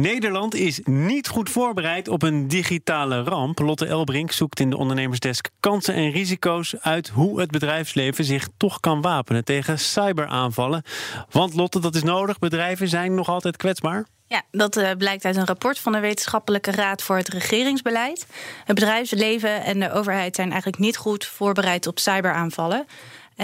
Nederland is niet goed voorbereid op een digitale ramp. Lotte Elbrink zoekt in de ondernemersdesk kansen en risico's uit hoe het bedrijfsleven zich toch kan wapenen tegen cyberaanvallen. Want Lotte, dat is nodig. Bedrijven zijn nog altijd kwetsbaar. Ja, dat uh, blijkt uit een rapport van de Wetenschappelijke Raad voor het Regeringsbeleid. Het bedrijfsleven en de overheid zijn eigenlijk niet goed voorbereid op cyberaanvallen.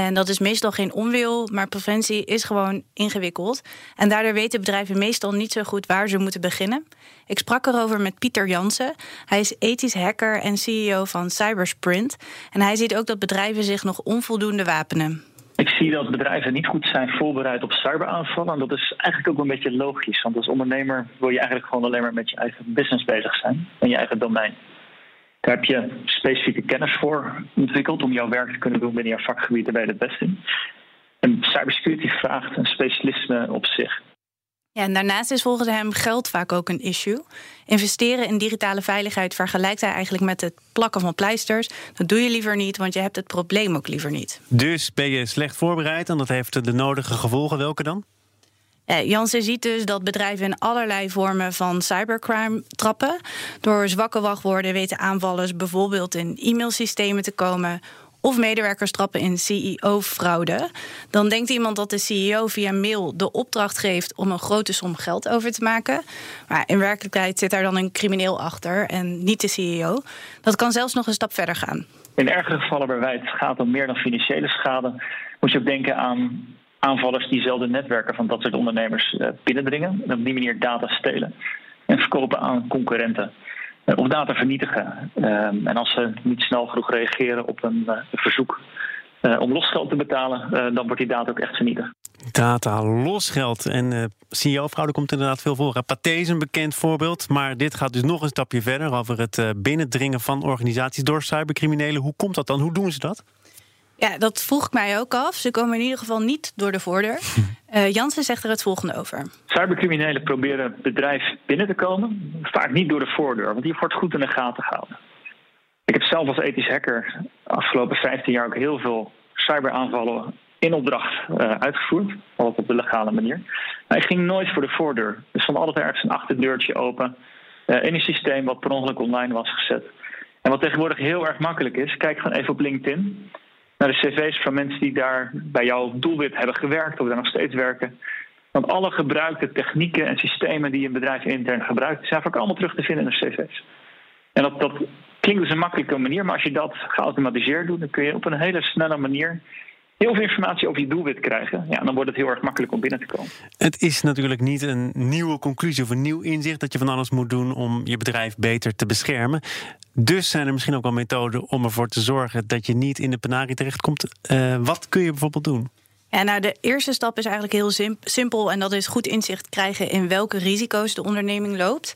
En dat is meestal geen onwil, maar preventie is gewoon ingewikkeld. En daardoor weten bedrijven meestal niet zo goed waar ze moeten beginnen. Ik sprak erover met Pieter Jansen. Hij is ethisch hacker en CEO van Cybersprint. En hij ziet ook dat bedrijven zich nog onvoldoende wapenen. Ik zie dat bedrijven niet goed zijn voorbereid op cyberaanvallen. En dat is eigenlijk ook een beetje logisch. Want als ondernemer wil je eigenlijk gewoon alleen maar met je eigen business bezig zijn. En je eigen domein. Daar heb je specifieke kennis voor ontwikkeld om jouw werk te kunnen doen binnen jouw vakgebied. Daar ben je het best in. En cybersecurity vraagt een specialisme op zich. Ja, en daarnaast is volgens hem geld vaak ook een issue. Investeren in digitale veiligheid vergelijkt hij eigenlijk met het plakken van pleisters. Dat doe je liever niet, want je hebt het probleem ook liever niet. Dus ben je slecht voorbereid en dat heeft de nodige gevolgen. Welke dan? Eh, Jansen ziet dus dat bedrijven in allerlei vormen van cybercrime trappen. Door zwakke wachtwoorden weten aanvallers bijvoorbeeld in e-mailsystemen te komen of medewerkers trappen in CEO-fraude. Dan denkt iemand dat de CEO via mail de opdracht geeft om een grote som geld over te maken. Maar in werkelijkheid zit daar dan een crimineel achter en niet de CEO. Dat kan zelfs nog een stap verder gaan. In ergere gevallen waarbij het gaat om meer dan financiële schade, moet je ook denken aan aanvallers die zelden netwerken van dat soort ondernemers eh, binnendringen. En op die manier data stelen en verkopen aan concurrenten. Eh, of data vernietigen. Ehm, en als ze niet snel genoeg reageren op een eh, verzoek om losgeld te betalen, dan wordt die data ook echt vernietigd. Data, losgeld en CEO-fraude komt inderdaad veel voor. Pathé is een bekend voorbeeld, maar dit gaat dus nog een stapje verder over het binnendringen van organisaties door cybercriminelen. Hoe komt dat dan? Hoe doen ze dat? Ja, dat vroeg ik mij ook af. Ze komen in ieder geval niet door de voordeur. Uh, Jansen zegt er het volgende over. Cybercriminelen proberen bedrijf binnen te komen. Vaak niet door de voordeur, want die wordt goed in de gaten gehouden. Ik heb zelf als ethisch hacker de afgelopen 15 jaar ook heel veel cyberaanvallen in opdracht uh, uitgevoerd. Altijd op de legale manier. Maar ik ging nooit voor de voordeur. Er stond altijd ergens een achterdeurtje open. Uh, in een systeem wat per ongeluk online was gezet. En wat tegenwoordig heel erg makkelijk is, kijk gewoon even op LinkedIn naar de cv's van mensen die daar bij jouw doelwit hebben gewerkt of daar nog steeds werken. Want alle gebruikte technieken en systemen die een bedrijf intern gebruikt, zijn vaak allemaal terug te vinden in de cv's. En dat, dat klinkt dus een makkelijke manier, maar als je dat geautomatiseerd doet, dan kun je op een hele snelle manier heel veel informatie over je doelwit krijgen. Ja, dan wordt het heel erg makkelijk om binnen te komen. Het is natuurlijk niet een nieuwe conclusie of een nieuw inzicht dat je van alles moet doen om je bedrijf beter te beschermen. Dus zijn er misschien ook wel methoden om ervoor te zorgen dat je niet in de penarie terechtkomt. Uh, wat kun je bijvoorbeeld doen? Ja, nou, de eerste stap is eigenlijk heel simpel. En dat is goed inzicht krijgen in welke risico's de onderneming loopt.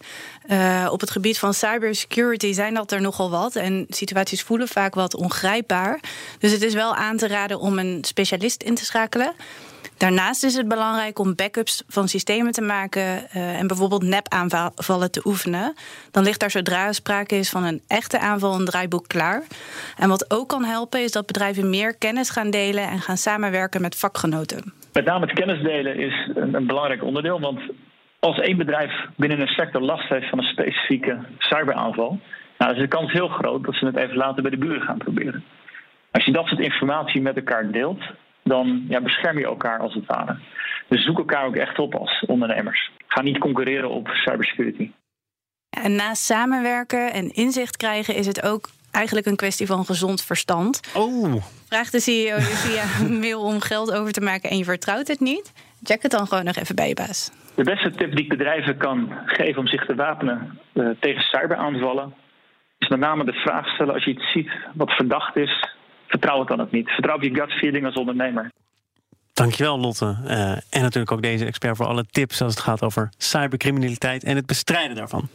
Uh, op het gebied van cybersecurity zijn dat er nogal wat. En situaties voelen vaak wat ongrijpbaar. Dus het is wel aan te raden om een specialist in te schakelen. Daarnaast is het belangrijk om backups van systemen te maken uh, en bijvoorbeeld nep-aanvallen te oefenen. Dan ligt daar zodra sprake is van een echte aanval een draaiboek klaar. En wat ook kan helpen is dat bedrijven meer kennis gaan delen en gaan samenwerken met vakgenoten. Met name het kennis delen is een, een belangrijk onderdeel, want als één bedrijf binnen een sector last heeft van een specifieke cyberaanval, nou, is de kans heel groot dat ze het even later bij de buren gaan proberen. Als je dat soort informatie met elkaar deelt, dan ja, bescherm je elkaar als het ware. Dus zoek elkaar ook echt op als ondernemers. Ga niet concurreren op cybersecurity. En naast samenwerken en inzicht krijgen is het ook eigenlijk een kwestie van gezond verstand. Oh. Vraag de CEO via mail om geld over te maken en je vertrouwt het niet. Check het dan gewoon nog even bij je baas. De beste tip die ik bedrijven kan geven om zich te wapenen uh, tegen cyberaanvallen, is met name de vraag stellen als je iets ziet wat verdacht is, vertrouw het dan ook niet. Vertrouw op je gut feeling als ondernemer. Dankjewel Lotte. Uh, en natuurlijk ook deze expert voor alle tips als het gaat over cybercriminaliteit en het bestrijden daarvan.